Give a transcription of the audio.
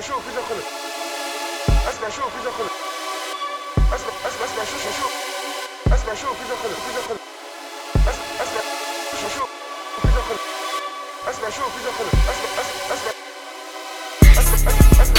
شوف اذا خلق أسمع شوف اذا خلق اسمع اسمع أسمع شوف شوف أسمع شوف اذا خلق اذا خلق اسمع أسمع شوف اذا خلق أسمع شوف اذا خلق اسمع اسمع اسمع اسمع اسمع